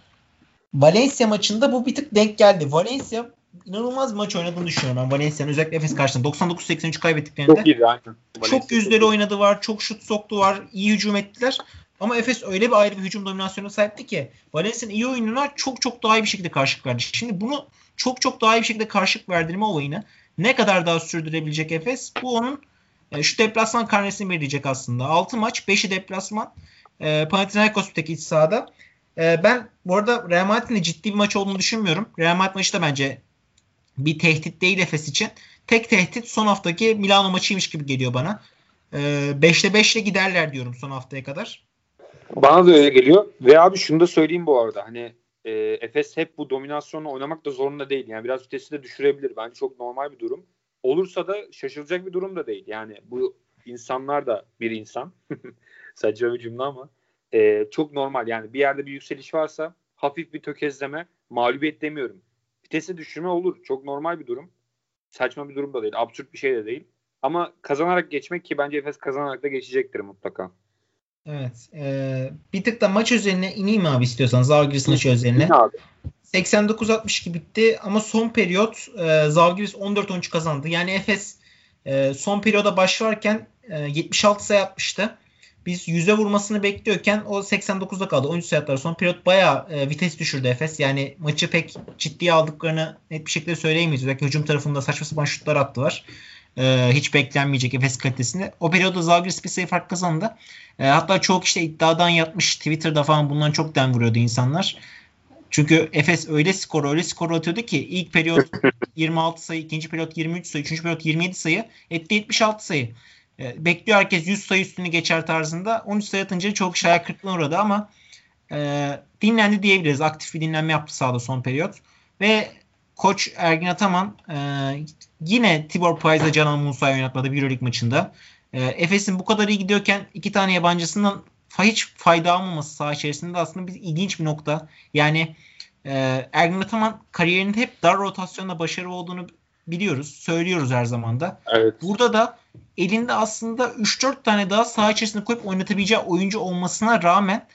Valencia maçında bu bir tık denk geldi. Valencia inanılmaz maç oynadığını düşünüyorum ben Valencia'nın özellikle Efes karşısında 99-83 kaybettiklerinde. Çok iyi aynen. çok yüzleri oynadı var, çok şut soktu var, iyi hücum ettiler. Ama Efes öyle bir ayrı bir hücum dominasyonu sahipti ki Valencia'nın iyi oyununa çok çok daha iyi bir şekilde karşılık verdi. Şimdi bunu çok çok daha iyi bir şekilde karşılık verdirme olayını ne kadar daha sürdürebilecek Efes? Bu onun e, şu deplasman karnesini belirleyecek aslında. 6 maç, 5'i deplasman. E, Panathinaikos'taki iç sahada. E, ben bu arada Real Madrid'in ciddi bir maç olduğunu düşünmüyorum. Real Madrid maçı da bence bir tehdit değil Efes için. Tek tehdit son haftaki Milano maçıymış gibi geliyor bana. 5'te ee, 5'le giderler diyorum son haftaya kadar. Bana da öyle geliyor. Ve abi şunu da söyleyeyim bu arada. Hani e, Efes hep bu dominasyonla oynamak da zorunda değil. Yani biraz vitesi de düşürebilir. Bence çok normal bir durum. Olursa da şaşılacak bir durum da değil. Yani bu insanlar da bir insan. Saçma bir cümle ama. E, çok normal. Yani bir yerde bir yükseliş varsa hafif bir tökezleme mağlubiyet demiyorum vitesi düşürme olur. Çok normal bir durum. Saçma bir durum da değil. Absürt bir şey de değil. Ama kazanarak geçmek ki bence Efes kazanarak da geçecektir mutlaka. Evet. E, bir tık da maç özeline ineyim abi istiyorsan. Zalgiris maçı özeline. 89-62 bitti ama son periyot e, Zalgiris 14-13 kazandı. Yani Efes e, son periyoda başlarken e, 76 sayı atmıştı. Biz 100'e vurmasını bekliyorken o 89'da kaldı. 13 sayılar son periyot bayağı e, vites düşürdü Efes. Yani maçı pek ciddiye aldıklarını net bir şekilde söyleyemeyiz. Özellikle hücum tarafında saçma sapan şutlar attılar. E, hiç beklenmeyecek Efes kalitesinde. O periyodda Zalgiris bir sayı fark kazandı. E, hatta çok işte iddiadan yatmış Twitter'da falan bundan çok den vuruyordu insanlar. Çünkü Efes öyle skor öyle skor atıyordu ki ilk periyot 26 sayı, ikinci periyot 23 sayı, üçüncü periyot 27 sayı, etti 76 sayı. E, bekliyor herkes 100 sayı üstünü geçer tarzında. 13 sayı atınca çok şaya kırıklığına uğradı ama e, dinlendi diyebiliriz. Aktif bir dinlenme yaptı sahada son periyot. Ve koç Ergin Ataman e, yine Tibor Payz'la Canan Musa'yı oynatmadı bir Euroleague maçında. E, Efes'in bu kadar iyi gidiyorken iki tane yabancısından hiç fayda almaması saha içerisinde aslında bir ilginç bir nokta. Yani e, Ergin Ataman kariyerinde hep dar rotasyonda başarılı olduğunu biliyoruz. Söylüyoruz her zaman da. Evet. Burada da elinde aslında 3-4 tane daha saha içerisinde koyup oynatabileceği oyuncu olmasına rağmen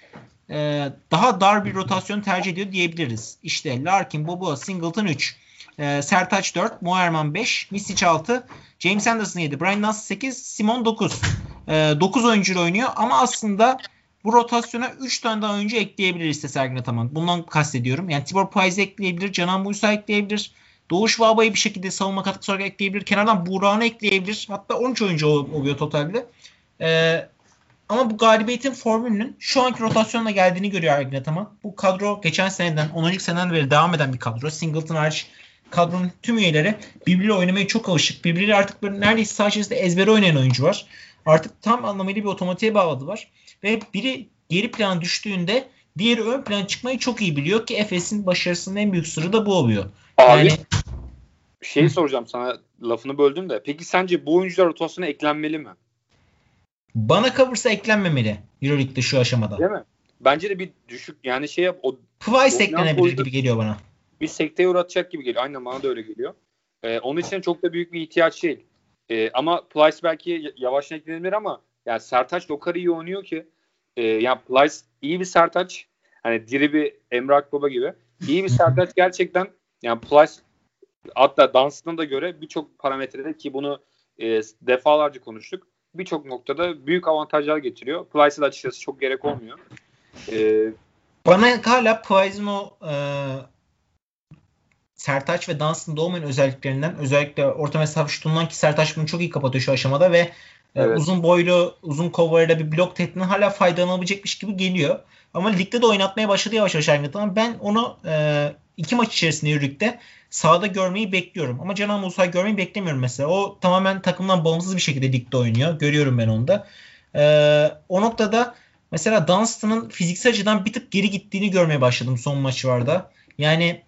e, daha dar bir rotasyon tercih ediyor diyebiliriz. İşte Larkin, Bobo, Singleton 3, e, Sertaç 4, Moerman 5, Misic 6, James Anderson 7, Brian Nance 8, Simon 9. E, 9 oyuncu oynuyor ama aslında bu rotasyona 3 tane daha oyuncu ekleyebilir iste Sergin Ataman. Bundan kastediyorum. Yani Tibor Paize ekleyebilir, Canan Musa ekleyebilir. Doğuş Vaba'yı bir şekilde savunma katkısı olarak ekleyebilir. Kenardan Burak'ını ekleyebilir. Hatta 13 oyuncu oluyor totalde. Ee, ama bu galibiyetin formülünün şu anki rotasyonla geldiğini görüyor Ergin Ataman. Bu kadro geçen seneden, 10. seneden beri devam eden bir kadro. Singleton hariç kadronun tüm üyeleri birbiriyle oynamaya çok alışık. Birbiriyle artık böyle neredeyse sağ içerisinde ezbere oynayan oyuncu var. Artık tam anlamıyla bir otomatiğe bağladılar. Ve biri geri plana düştüğünde diğeri ön plana çıkmayı çok iyi biliyor ki Efes'in başarısının en büyük sırrı da bu oluyor. Abi yani, bir şey soracağım sana lafını böldüm de. Peki sence bu oyuncular rotasyona eklenmeli mi? Bana kalırsa eklenmemeli Euroleague'de şu aşamada. Değil mi? Bence de bir düşük yani şey yap o Pvice eklenebilir gibi geliyor bana. Bir sekteye uğratacak gibi geliyor. Aynen bana da öyle geliyor. Ee, onun için çok da büyük bir ihtiyaç değil. Ee, ama Plyce belki yavaştan eklenebilir ama yani Sertaç o kadar iyi oynuyor ki e, yani Plyce iyi bir Sertaç hani diri bir Emre Akbaba gibi iyi bir Sertaç gerçekten yani Plyce hatta dansına da göre birçok parametrede ki bunu e, defalarca konuştuk. Birçok noktada büyük avantajlar getiriyor. Plyce'a da açıkçası çok gerek olmuyor. E, Bana hala Plyce'ın e, Sertaç ve Dunstan olmayan özelliklerinden özellikle orta mesafe şutundan ki Sertaç bunu çok iyi kapatıyor şu aşamada ve e, evet. uzun boylu uzun cover'da bir blok tehditinden hala faydalanabilecekmiş gibi geliyor. Ama ligde de oynatmaya başladı yavaş yavaş Ergin Ben onu e, iki maç içerisinde yürürlükte sahada görmeyi bekliyorum. Ama Canan Musa'yı görmeyi beklemiyorum mesela. O tamamen takımdan bağımsız bir şekilde ligde oynuyor. Görüyorum ben onu da. Ee, o noktada mesela Dunstan'ın fiziksel açıdan bir tık geri gittiğini görmeye başladım son maçlarda. Yani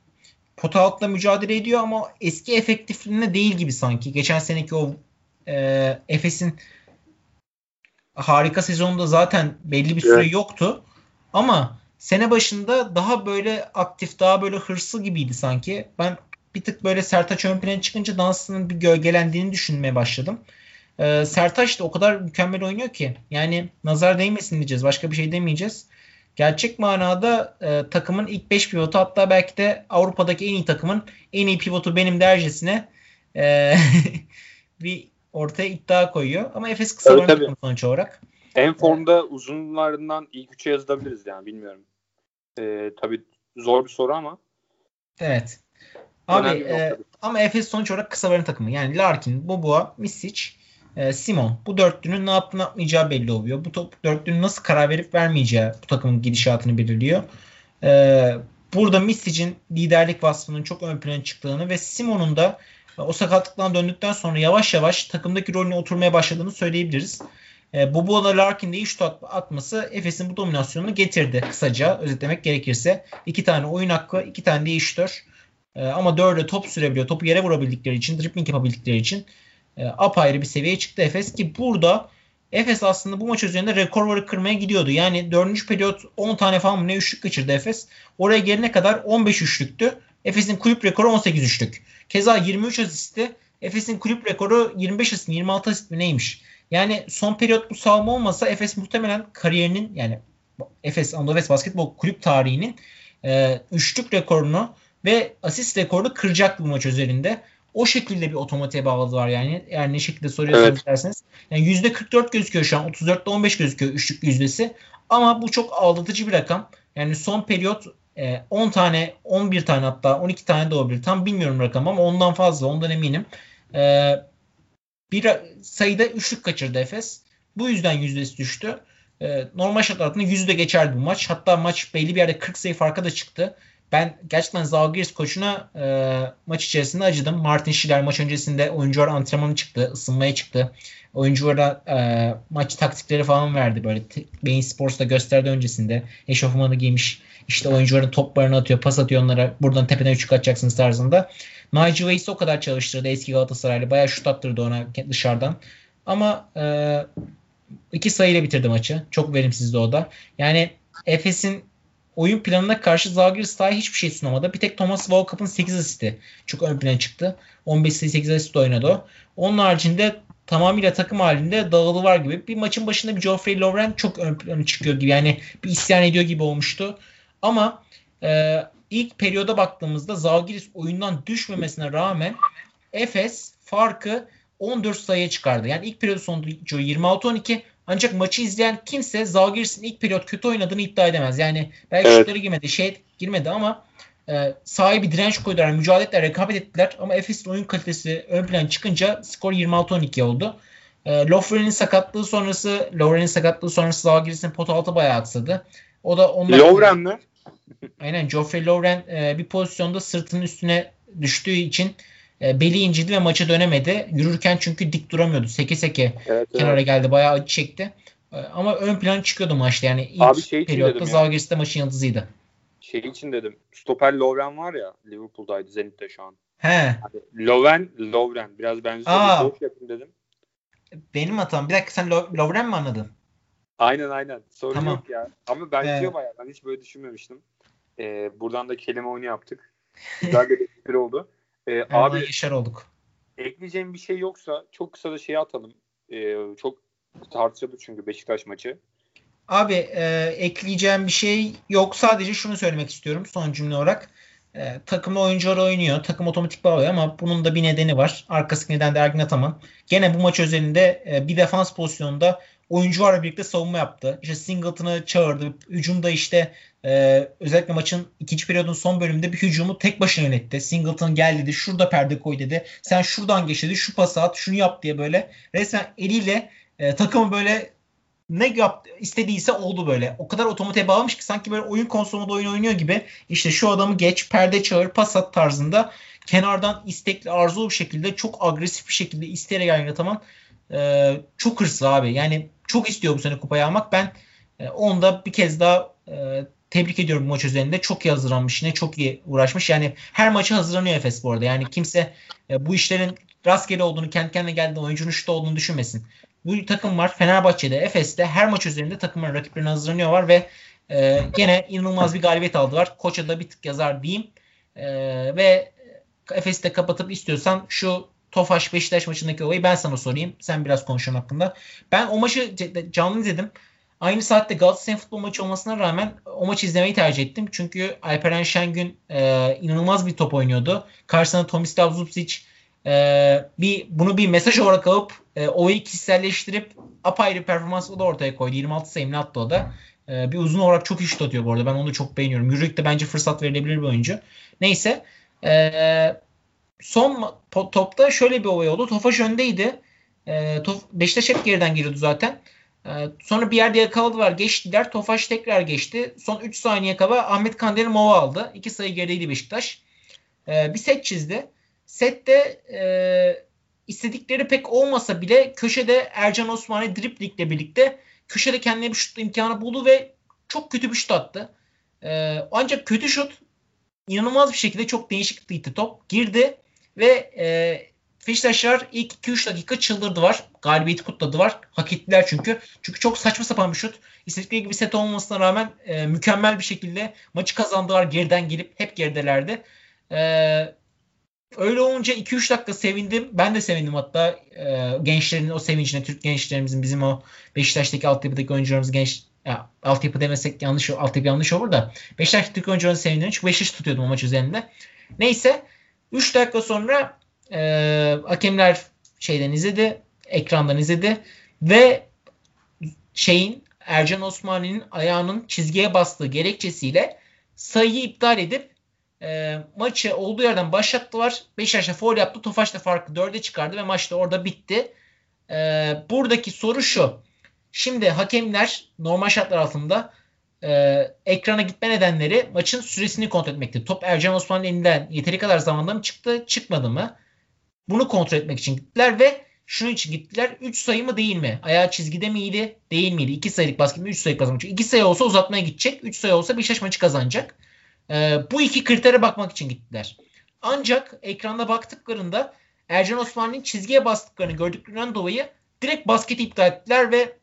pota altla mücadele ediyor ama eski efektifliğinde değil gibi sanki. Geçen seneki o e, Efes'in harika sezonunda zaten belli bir süre evet. yoktu. Ama sene başında daha böyle aktif, daha böyle hırslı gibiydi sanki. Ben bir tık böyle Sertaç ön plana çıkınca Dunstan'ın bir gölgelendiğini düşünmeye başladım. Ee, Sertaç da o kadar mükemmel oynuyor ki. Yani nazar değmesin diyeceğiz. Başka bir şey demeyeceğiz. Gerçek manada e, takımın ilk 5 pivotu hatta belki de Avrupa'daki en iyi takımın en iyi pivotu benim dercesine e, bir ortaya iddia koyuyor. Ama Efes kısa evet, takım sonuç olarak. En formda uzunlarından ilk 3'e yazılabiliriz yani bilmiyorum. Ee, tabii zor bir soru ama. Evet. Abi e, ama Efes sonuç olarak kısa varın takımı. Yani Larkin, Boboa, Misic, e, Simon. Bu dörtlünün ne yaptığını yapmayacağı belli oluyor. Bu top, dörtlünün nasıl karar verip vermeyeceği bu takımın gidişatını belirliyor. E, burada Misic'in liderlik vasfının çok ön plana çıktığını ve Simon'un da o sakatlıktan döndükten sonra yavaş yavaş takımdaki rolüne oturmaya başladığını söyleyebiliriz. E, Bobola Larkin de iyi şut atması Efes'in bu dominasyonunu getirdi kısaca özetlemek gerekirse. iki tane oyun hakkı, iki tane de iyi şutör. E, ama dörde top sürebiliyor. Topu yere vurabildikleri için, dribbling yapabildikleri için e, apayrı bir seviyeye çıktı Efes ki burada Efes aslında bu maç üzerinde rekorları kırmaya gidiyordu. Yani 4. periyot 10 tane falan ne üçlük kaçırdı Efes. Oraya gelene kadar 15 üçlüktü. Efes'in kulüp rekoru 18 üçlük. Keza 23 asisti. Efes'in kulüp rekoru 25 asist 26 asist mi neymiş? Yani son periyot bu savunma olmasa Efes muhtemelen kariyerinin yani Efes Anadolu Efes basketbol kulüp tarihinin e, üçlük rekorunu ve asist rekorunu kıracak bu maç üzerinde. O şekilde bir otomatiğe bağladılar yani. Eğer ne şekilde soruyorsanız evet. derseniz. Yani %44 gözüküyor şu an. 34'te 15 gözüküyor üçlük yüzdesi. Ama bu çok aldatıcı bir rakam. Yani son periyot 10 e, tane, 11 tane hatta 12 tane de olabilir. Tam bilmiyorum rakam ama ondan fazla. Ondan eminim. E, bir sayıda üçlük kaçırdı Efes. Bu yüzden yüzdesi düştü. E, normal şartlar altında yüzde geçerdi bu maç. Hatta maç belli bir yerde 40 sayı farka da çıktı ben gerçekten Zalgiris koçuna e, maç içerisinde acıdım. Martin Schiller maç öncesinde oyuncular antrenmanı çıktı, ısınmaya çıktı. Oyunculara e, maç taktikleri falan verdi böyle. Beyin Sports'ta gösterdi öncesinde. Eşofmanı giymiş. İşte oyuncuların toplarını atıyor, pas atıyor onlara. Buradan tepeden üçlük atacaksınız tarzında. Nigel Weiss o kadar çalıştırdı eski Galatasaraylı. Bayağı şut attırdı ona dışarıdan. Ama e, iki sayıyla bitirdi maçı. Çok verimsizdi o da. Yani Efes'in oyun planına karşı Zalgiris sahaya hiçbir şey sunamadı. Bir tek Thomas Walkup'ın 8 asisti çok ön plana çıktı. 15 sayı 8 asist oynadı o. Onun haricinde tamamıyla takım halinde dağılı var gibi. Bir maçın başında bir Geoffrey Lauren çok ön plana çıkıyor gibi. Yani bir isyan ediyor gibi olmuştu. Ama e, ilk periyoda baktığımızda Zalgiris oyundan düşmemesine rağmen Efes farkı 14 sayıya çıkardı. Yani ilk periyod sonucu 26-12 ancak maçı izleyen kimse Zalgiris'in ilk periyot kötü oynadığını iddia edemez. Yani belki evet. şutları girmedi, şey girmedi ama e, sahibi direnç koydular, mücadele ettiler, rekabet ettiler ama Efes'in oyun kalitesi ön plan çıkınca skor 26-12 oldu. E, Lofren'in sakatlığı sonrası, Lovren'in sakatlığı sonrası Zalgiris'in pot altı bayağı aksadı. O da onlar Lovren mi? Aynen Geoffrey Lovren e, bir pozisyonda sırtının üstüne düştüğü için e, beli incidi ve maça dönemedi. Yürürken çünkü dik duramıyordu. Seke seke evet, kenara evet. geldi. Bayağı acı çekti. E, ama ön plan çıkıyordu maçta. Yani ilk Abi şey periyotta Zalgiris'te maçın yıldızıydı. Şey için dedim. Stoper Lovren var ya Liverpool'daydı Zenit'te şu an. He. Hani Loven, Lovren. Biraz benziyor. Aa, bir yapayım dedim. Benim hatam. Bir dakika sen Lo- Lovren mi anladın? Aynen aynen. Sorun tamam. yok ya. Ama benziyor ee, bayağı. Ben hiç böyle düşünmemiştim. Ee, buradan da kelime oyunu yaptık. Güzel bir espri oldu. Ee, abi yaşar olduk. Ekleyeceğim bir şey yoksa çok kısa da şey atalım. Ee, çok tartışıldı çünkü Beşiktaş maçı. Abi e, ekleyeceğim bir şey yok. Sadece şunu söylemek istiyorum son cümle olarak. E, takımda oyuncular oynuyor. Takım otomatik bağlıyor ama bunun da bir nedeni var. Arkası neden de Ergin Ataman. Gene bu maç özelinde e, bir defans pozisyonunda oyuncularla birlikte savunma yaptı. İşte Singleton'ı çağırdı. Hücumda işte e, özellikle maçın ikinci periyodun son bölümünde bir hücumu tek başına yönetti. Singleton gel dedi. Şurada perde koy dedi. Sen şuradan geç dedi. Şu pası at. Şunu yap diye böyle resmen eliyle e, takımı böyle ne yap istediyse oldu böyle. O kadar otomatiğe bağlamış ki sanki böyle oyun konsolunda oyun oynuyor gibi. İşte şu adamı geç, perde çağır, pas at tarzında kenardan istekli, arzulu bir şekilde çok agresif bir şekilde isteyerek yarataman e, çok hırslı abi. Yani çok istiyor bu sene kupayı almak. Ben e, onda bir kez daha e, tebrik ediyorum bu maç üzerinde. Çok iyi hazırlanmış. Yine çok iyi uğraşmış. Yani her maça hazırlanıyor Efes bu arada. Yani kimse e, bu işlerin rastgele olduğunu, kendi kendine geldiğinde oyuncunun şutu olduğunu düşünmesin. Bu takım var. Fenerbahçe'de, Efes'te her maç üzerinde takımın rakiplerine hazırlanıyorlar ve e, gene inanılmaz bir galibiyet aldılar. Koç'a da bir tık yazar diyeyim. E, ve Efes'i de kapatıp istiyorsan şu Tofaş Beşiktaş maçındaki olayı ben sana sorayım. Sen biraz konuşun hakkında. Ben o maçı canlı izledim. Aynı saatte Galatasaray futbol maçı olmasına rağmen o maçı izlemeyi tercih ettim. Çünkü Alperen Şengün e, inanılmaz bir top oynuyordu. Karşısında Tomislav Zubcic e, bir bunu bir mesaj olarak alıp e, olayı kişiselleştirip apayrı performansla da ortaya koydu. 26 sayımlı attı o da. E, bir uzun olarak çok iyi şut atıyor bu arada. Ben onu da çok beğeniyorum. Euroleague'de bence fırsat verilebilir bir oyuncu. Neyse. E, son topta şöyle bir olay oldu. Tofaş öndeydi. E, Tof Beşiktaş hep geriden geliyordu zaten. E, sonra bir yerde yakaladılar. Geçtiler. Tofaş tekrar geçti. Son 3 saniye kala Ahmet Kandemir mova aldı. 2 sayı gerideydi Beşiktaş. E, bir set çizdi. Sette e, istedikleri pek olmasa bile köşede Ercan Osmani driplikle birlikte köşede kendine bir şut imkanı buldu ve çok kötü bir şut attı. E, ancak kötü şut inanılmaz bir şekilde çok değişik gitti top. Girdi ve e, Beşiktaşlar ilk 2-3 dakika çıldırdılar. Galibiyeti kutladılar. Hak ettiler çünkü. Çünkü çok saçma sapan bir şut. İstedikleri gibi set olmamasına rağmen e, mükemmel bir şekilde maçı kazandılar. Geriden gelip hep geridelerdi. E, öyle olunca 2-3 dakika sevindim. Ben de sevindim hatta e, gençlerin o sevincine, Türk gençlerimizin bizim o Beşiktaş'taki altyapıdaki oyuncularımız genç ya, altyapı demesek yanlış altyapı yanlış olur da Beşiktaş Türk oyuncularını sevindim. Çünkü Beşiktaş tutuyordum o maç üzerinde. Neyse 3 dakika sonra e, hakemler şeyden izledi, ekrandan izledi ve şeyin Ercan Osmani'nin ayağının çizgiye bastığı gerekçesiyle sayıyı iptal edip e, maçı olduğu yerden başlattılar. Beşiktaş'a foul yaptı. Tofaş da farkı 4'e çıkardı ve maç da orada bitti. E, buradaki soru şu. Şimdi hakemler normal şartlar altında e, ekrana gitme nedenleri maçın süresini kontrol etmekti. Top Ercan Osman'ın elinden yeteri kadar zamanda mı çıktı, çıkmadı mı? Bunu kontrol etmek için gittiler ve şunun için gittiler. 3 sayı mı değil mi? Ayağı çizgide miydi? Değil miydi? 2 sayılık basket mi? 3 sayı kazanmış. 2 sayı olsa uzatmaya gidecek. 3 sayı olsa Beşiktaş maçı kazanacak. E, bu iki kritere bakmak için gittiler. Ancak ekranda baktıklarında Ercan Osman'ın çizgiye bastıklarını gördüklerinden dolayı direkt basketi iptal ettiler ve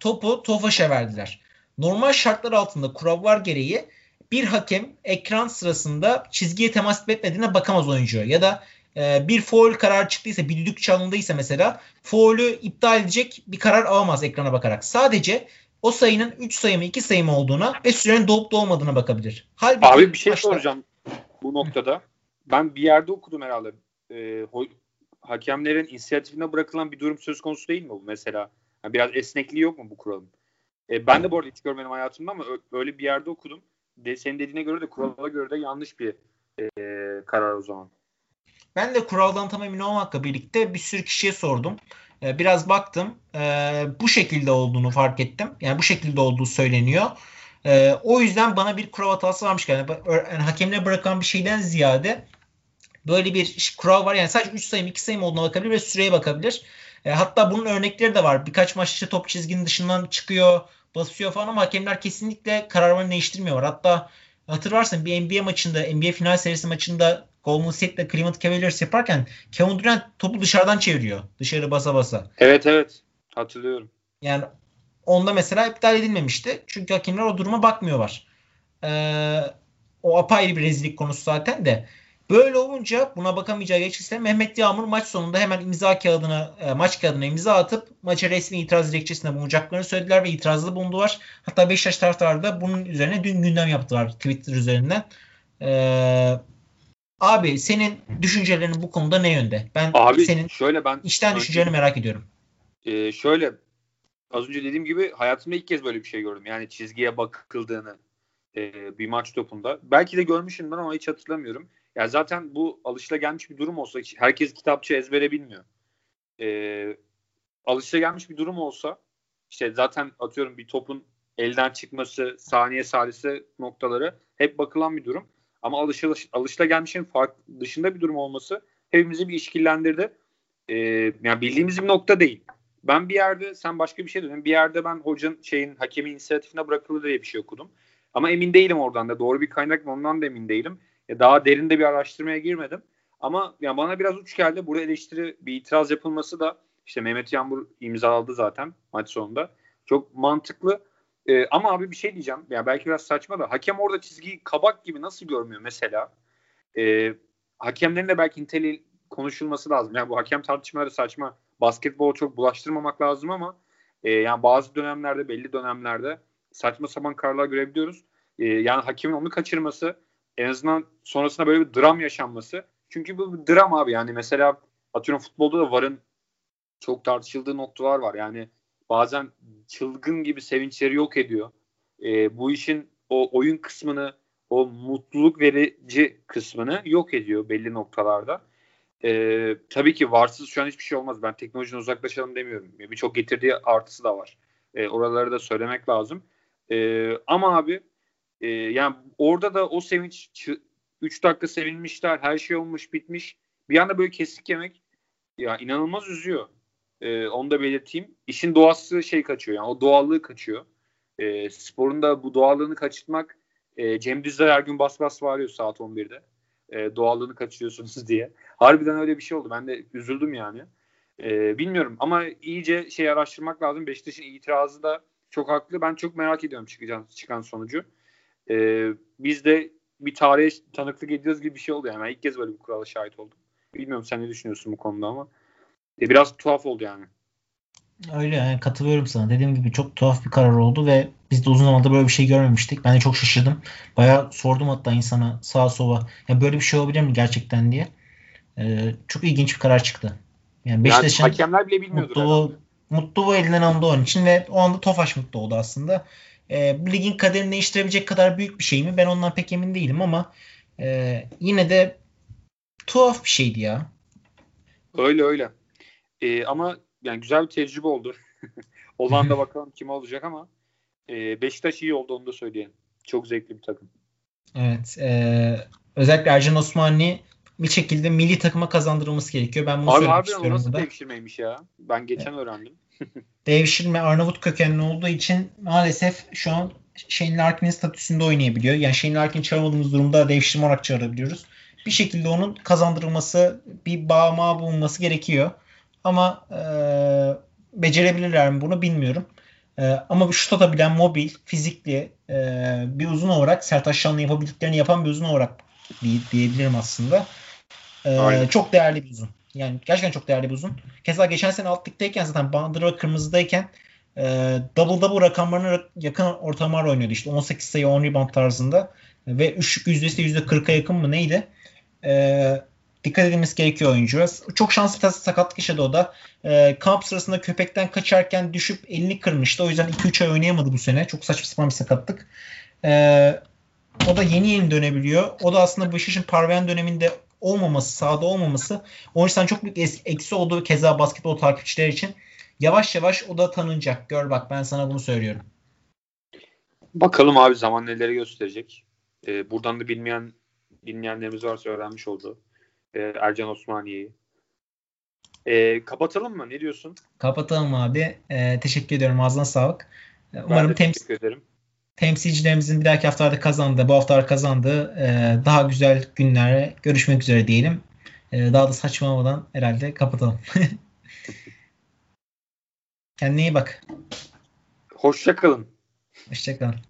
topu Tofaş'a verdiler. Normal şartlar altında kurallar gereği bir hakem ekran sırasında çizgiye temas etmediğine bakamaz oyuncuya. Ya da e, bir foul karar çıktıysa, bir düdük çalındıysa mesela foul'ü iptal edecek bir karar alamaz ekrana bakarak. Sadece o sayının 3 sayı mı 2 sayı mı olduğuna ve sürenin dolup dolmadığına bakabilir. Halbuki Abi bir şey başta... soracağım bu noktada. Ben bir yerde okudum herhalde. E, hakemlerin inisiyatifine bırakılan bir durum söz konusu değil mi bu mesela? Yani biraz esnekliği yok mu bu kuralın? E, ben de bu arada hiç görmedim hayatımda ama öyle bir yerde okudum. De, senin dediğine göre de kurala göre de yanlış bir e, karar o zaman. Ben de kuraldan tam emin olmakla birlikte bir sürü kişiye sordum. E, biraz baktım. E, bu şekilde olduğunu fark ettim. Yani bu şekilde olduğu söyleniyor. E, o yüzden bana bir kural hatası varmış. Yani, yani bırakan bir şeyden ziyade böyle bir kural var. Yani sadece 3 sayım 2 sayım olduğuna bakabilir ve süreye bakabilir. Hatta bunun örnekleri de var. Birkaç maç işte top çizginin dışından çıkıyor, basıyor falan ama hakemler kesinlikle kararlarını değiştirmiyorlar. Hatta hatırlarsın bir NBA maçında, NBA final serisi maçında Golden State'le Cleveland Cavaliers yaparken Kevin Durant topu dışarıdan çeviriyor. Dışarı basa basa. Evet evet. Hatırlıyorum. Yani onda mesela iptal edilmemişti. Çünkü hakemler o duruma bakmıyorlar. Ee, o apayrı bir rezillik konusu zaten de. Böyle olunca buna bakamayacağı geçirse Mehmet Yağmur maç sonunda hemen imza kağıdına e, maç kağıdına imza atıp maça resmi itiraz dilekçesinde bulunacaklarını söylediler ve itirazlı bulundular. Hatta Beşiktaş taraftarı da bunun üzerine dün gündem yaptılar Twitter üzerinden. Ee, abi senin düşüncelerin bu konuda ne yönde? Ben abi, senin şöyle ben içten düşüncelerini merak ediyorum. E, şöyle az önce dediğim gibi hayatımda ilk kez böyle bir şey gördüm. Yani çizgiye bakıldığını e, bir maç topunda. Belki de görmüşümdür ama hiç hatırlamıyorum. Ya zaten bu alışılagelmiş bir durum olsa herkes kitapçı ezbere bilmiyor. E, alışılagelmiş bir durum olsa işte zaten atıyorum bir topun elden çıkması, saniye salise noktaları hep bakılan bir durum. Ama alışılış, alışılagelmişin fark dışında bir durum olması hepimizi bir işkillendirdi. Ee, yani bildiğimiz bir nokta değil. Ben bir yerde sen başka bir şey dedin. Bir yerde ben hocanın şeyin hakemin inisiyatifine bırakıldı diye bir şey okudum. Ama emin değilim oradan da. Doğru bir kaynak mı ondan da emin değilim. E, daha derinde bir araştırmaya girmedim. Ama yani bana biraz uç geldi. Burada eleştiri bir itiraz yapılması da işte Mehmet Yağmur imzaladı zaten maç sonunda. Çok mantıklı. Ee, ama abi bir şey diyeceğim. Yani belki biraz saçma da hakem orada çizgiyi kabak gibi nasıl görmüyor mesela? Ee, hakemlerin de belki niteliği konuşulması lazım. Yani bu hakem tartışmaları saçma. Basketbol çok bulaştırmamak lazım ama e, yani bazı dönemlerde belli dönemlerde saçma sapan kararlar görebiliyoruz. E, yani hakemin onu kaçırması en azından sonrasında böyle bir dram yaşanması. Çünkü bu bir dram abi yani mesela atıyorum futbolda da varın çok tartışıldığı noktalar var. Yani bazen çılgın gibi sevinçleri yok ediyor. E, bu işin o oyun kısmını, o mutluluk verici kısmını yok ediyor belli noktalarda. E, tabii ki varsız şu an hiçbir şey olmaz. Ben teknolojiden uzaklaşalım demiyorum. Birçok getirdiği artısı da var. E, oraları da söylemek lazım. E, ama abi e, yani orada da o sevinç 3 dakika sevinmişler, her şey olmuş, bitmiş. Bir anda böyle kesik yemek ya inanılmaz üzüyor. E, onu da belirteyim. İşin doğası şey kaçıyor yani o doğallığı kaçıyor. E, sporun da bu doğallığını kaçırtmak e, Cem Düzdar her gün bas bas bağırıyor saat 11'de. E, doğallığını kaçırıyorsunuz diye. Harbiden öyle bir şey oldu. Ben de üzüldüm yani. E, bilmiyorum ama iyice şey araştırmak lazım. Beşiktaş'ın itirazı da çok haklı. Ben çok merak ediyorum çıkacağın, çıkan sonucu. E, biz de bir tarihe tanıklık ediyoruz gibi bir şey oldu yani. Ben ilk kez böyle bir kurala şahit oldum. Bilmiyorum sen ne düşünüyorsun bu konuda ama. E, biraz tuhaf oldu yani. Öyle yani katılıyorum sana. Dediğim gibi çok tuhaf bir karar oldu ve biz de uzun zamandır böyle bir şey görmemiştik. Ben de çok şaşırdım. Bayağı sordum hatta insana sağa sola. Ya böyle bir şey olabilir mi gerçekten diye. Ee, çok ilginç bir karar çıktı. Yani Beşiktaş'ın yani hakemler bile bilmiyordur mutlu, mutlu bu elinden alındı onun için ve o anda Tofaş mutlu oldu aslında. Ee, ligin kaderini değiştirebilecek kadar büyük bir şey mi? Ben ondan pek emin değilim ama e, yine de tuhaf bir şeydi ya. Öyle öyle. E, ama yani güzel bir tecrübe oldu. Olan da bakalım kim olacak ama e, Beşiktaş iyi oldu onu da söyleyelim. Çok zevkli bir takım. Evet. E, özellikle Ercan Osmani bir şekilde milli takıma kazandırılması gerekiyor. Ben bunu Abi, söylemek abi, istiyorum nasıl burada. devşirmeymiş ya? Ben geçen evet. öğrendim. devşirme Arnavut kökenli olduğu için maalesef şu an Shane Larkin'in statüsünde oynayabiliyor. Yani Shane Larkin çağırmadığımız durumda devşirme olarak çağırabiliyoruz. Bir şekilde onun kazandırılması, bir bağma bulunması gerekiyor. Ama e, becerebilirler mi bunu bilmiyorum. E, ama şut atabilen mobil, fizikli e, bir uzun olarak Sertaç Şanlı yapabildiklerini yapan bir uzun olarak diye, diyebilirim aslında. E, çok değerli bir uzun. Yani gerçekten çok değerli bir uzun. Keza geçen sene alt ligdeyken zaten bandıra kırmızıdayken e, double double rakamlarına yakın ortamlar oynuyordu. İşte 18 sayı 10 rebound tarzında ve üçlük yüzdesi %40'a yakın mı neydi? E, dikkat edilmesi gerekiyor oyuncuya. Çok şanslı bir sakatlık yaşadı o da. E, kamp sırasında köpekten kaçarken düşüp elini kırmıştı. O yüzden 2-3 ay oynayamadı bu sene. Çok saçma sapan bir sakatlık. E, o da yeni yeni dönebiliyor. O da aslında Beşiktaş'ın parlayan döneminde olmaması, sahada olmaması o yüzden çok büyük eksi olduğu keza basketbol takipçiler için. Yavaş yavaş o da tanınacak. Gör bak ben sana bunu söylüyorum. Bakalım abi zaman neleri gösterecek. Ee, buradan da bilmeyen dinleyenlerimiz varsa öğrenmiş oldu e, Ercan Osmaniye'yi. E, kapatalım mı? Ne diyorsun? Kapatalım abi. E, teşekkür ediyorum. Ağzına sağlık. E, umarım teşekkür ederim. temsilcilerimizin bir dahaki haftalarda kazandığı, bu haftalar kazandığı e, daha güzel günlere görüşmek üzere diyelim. E, daha da saçmalamadan herhalde kapatalım. Kendine iyi bak. Hoşça kalın. Hoşça kalın.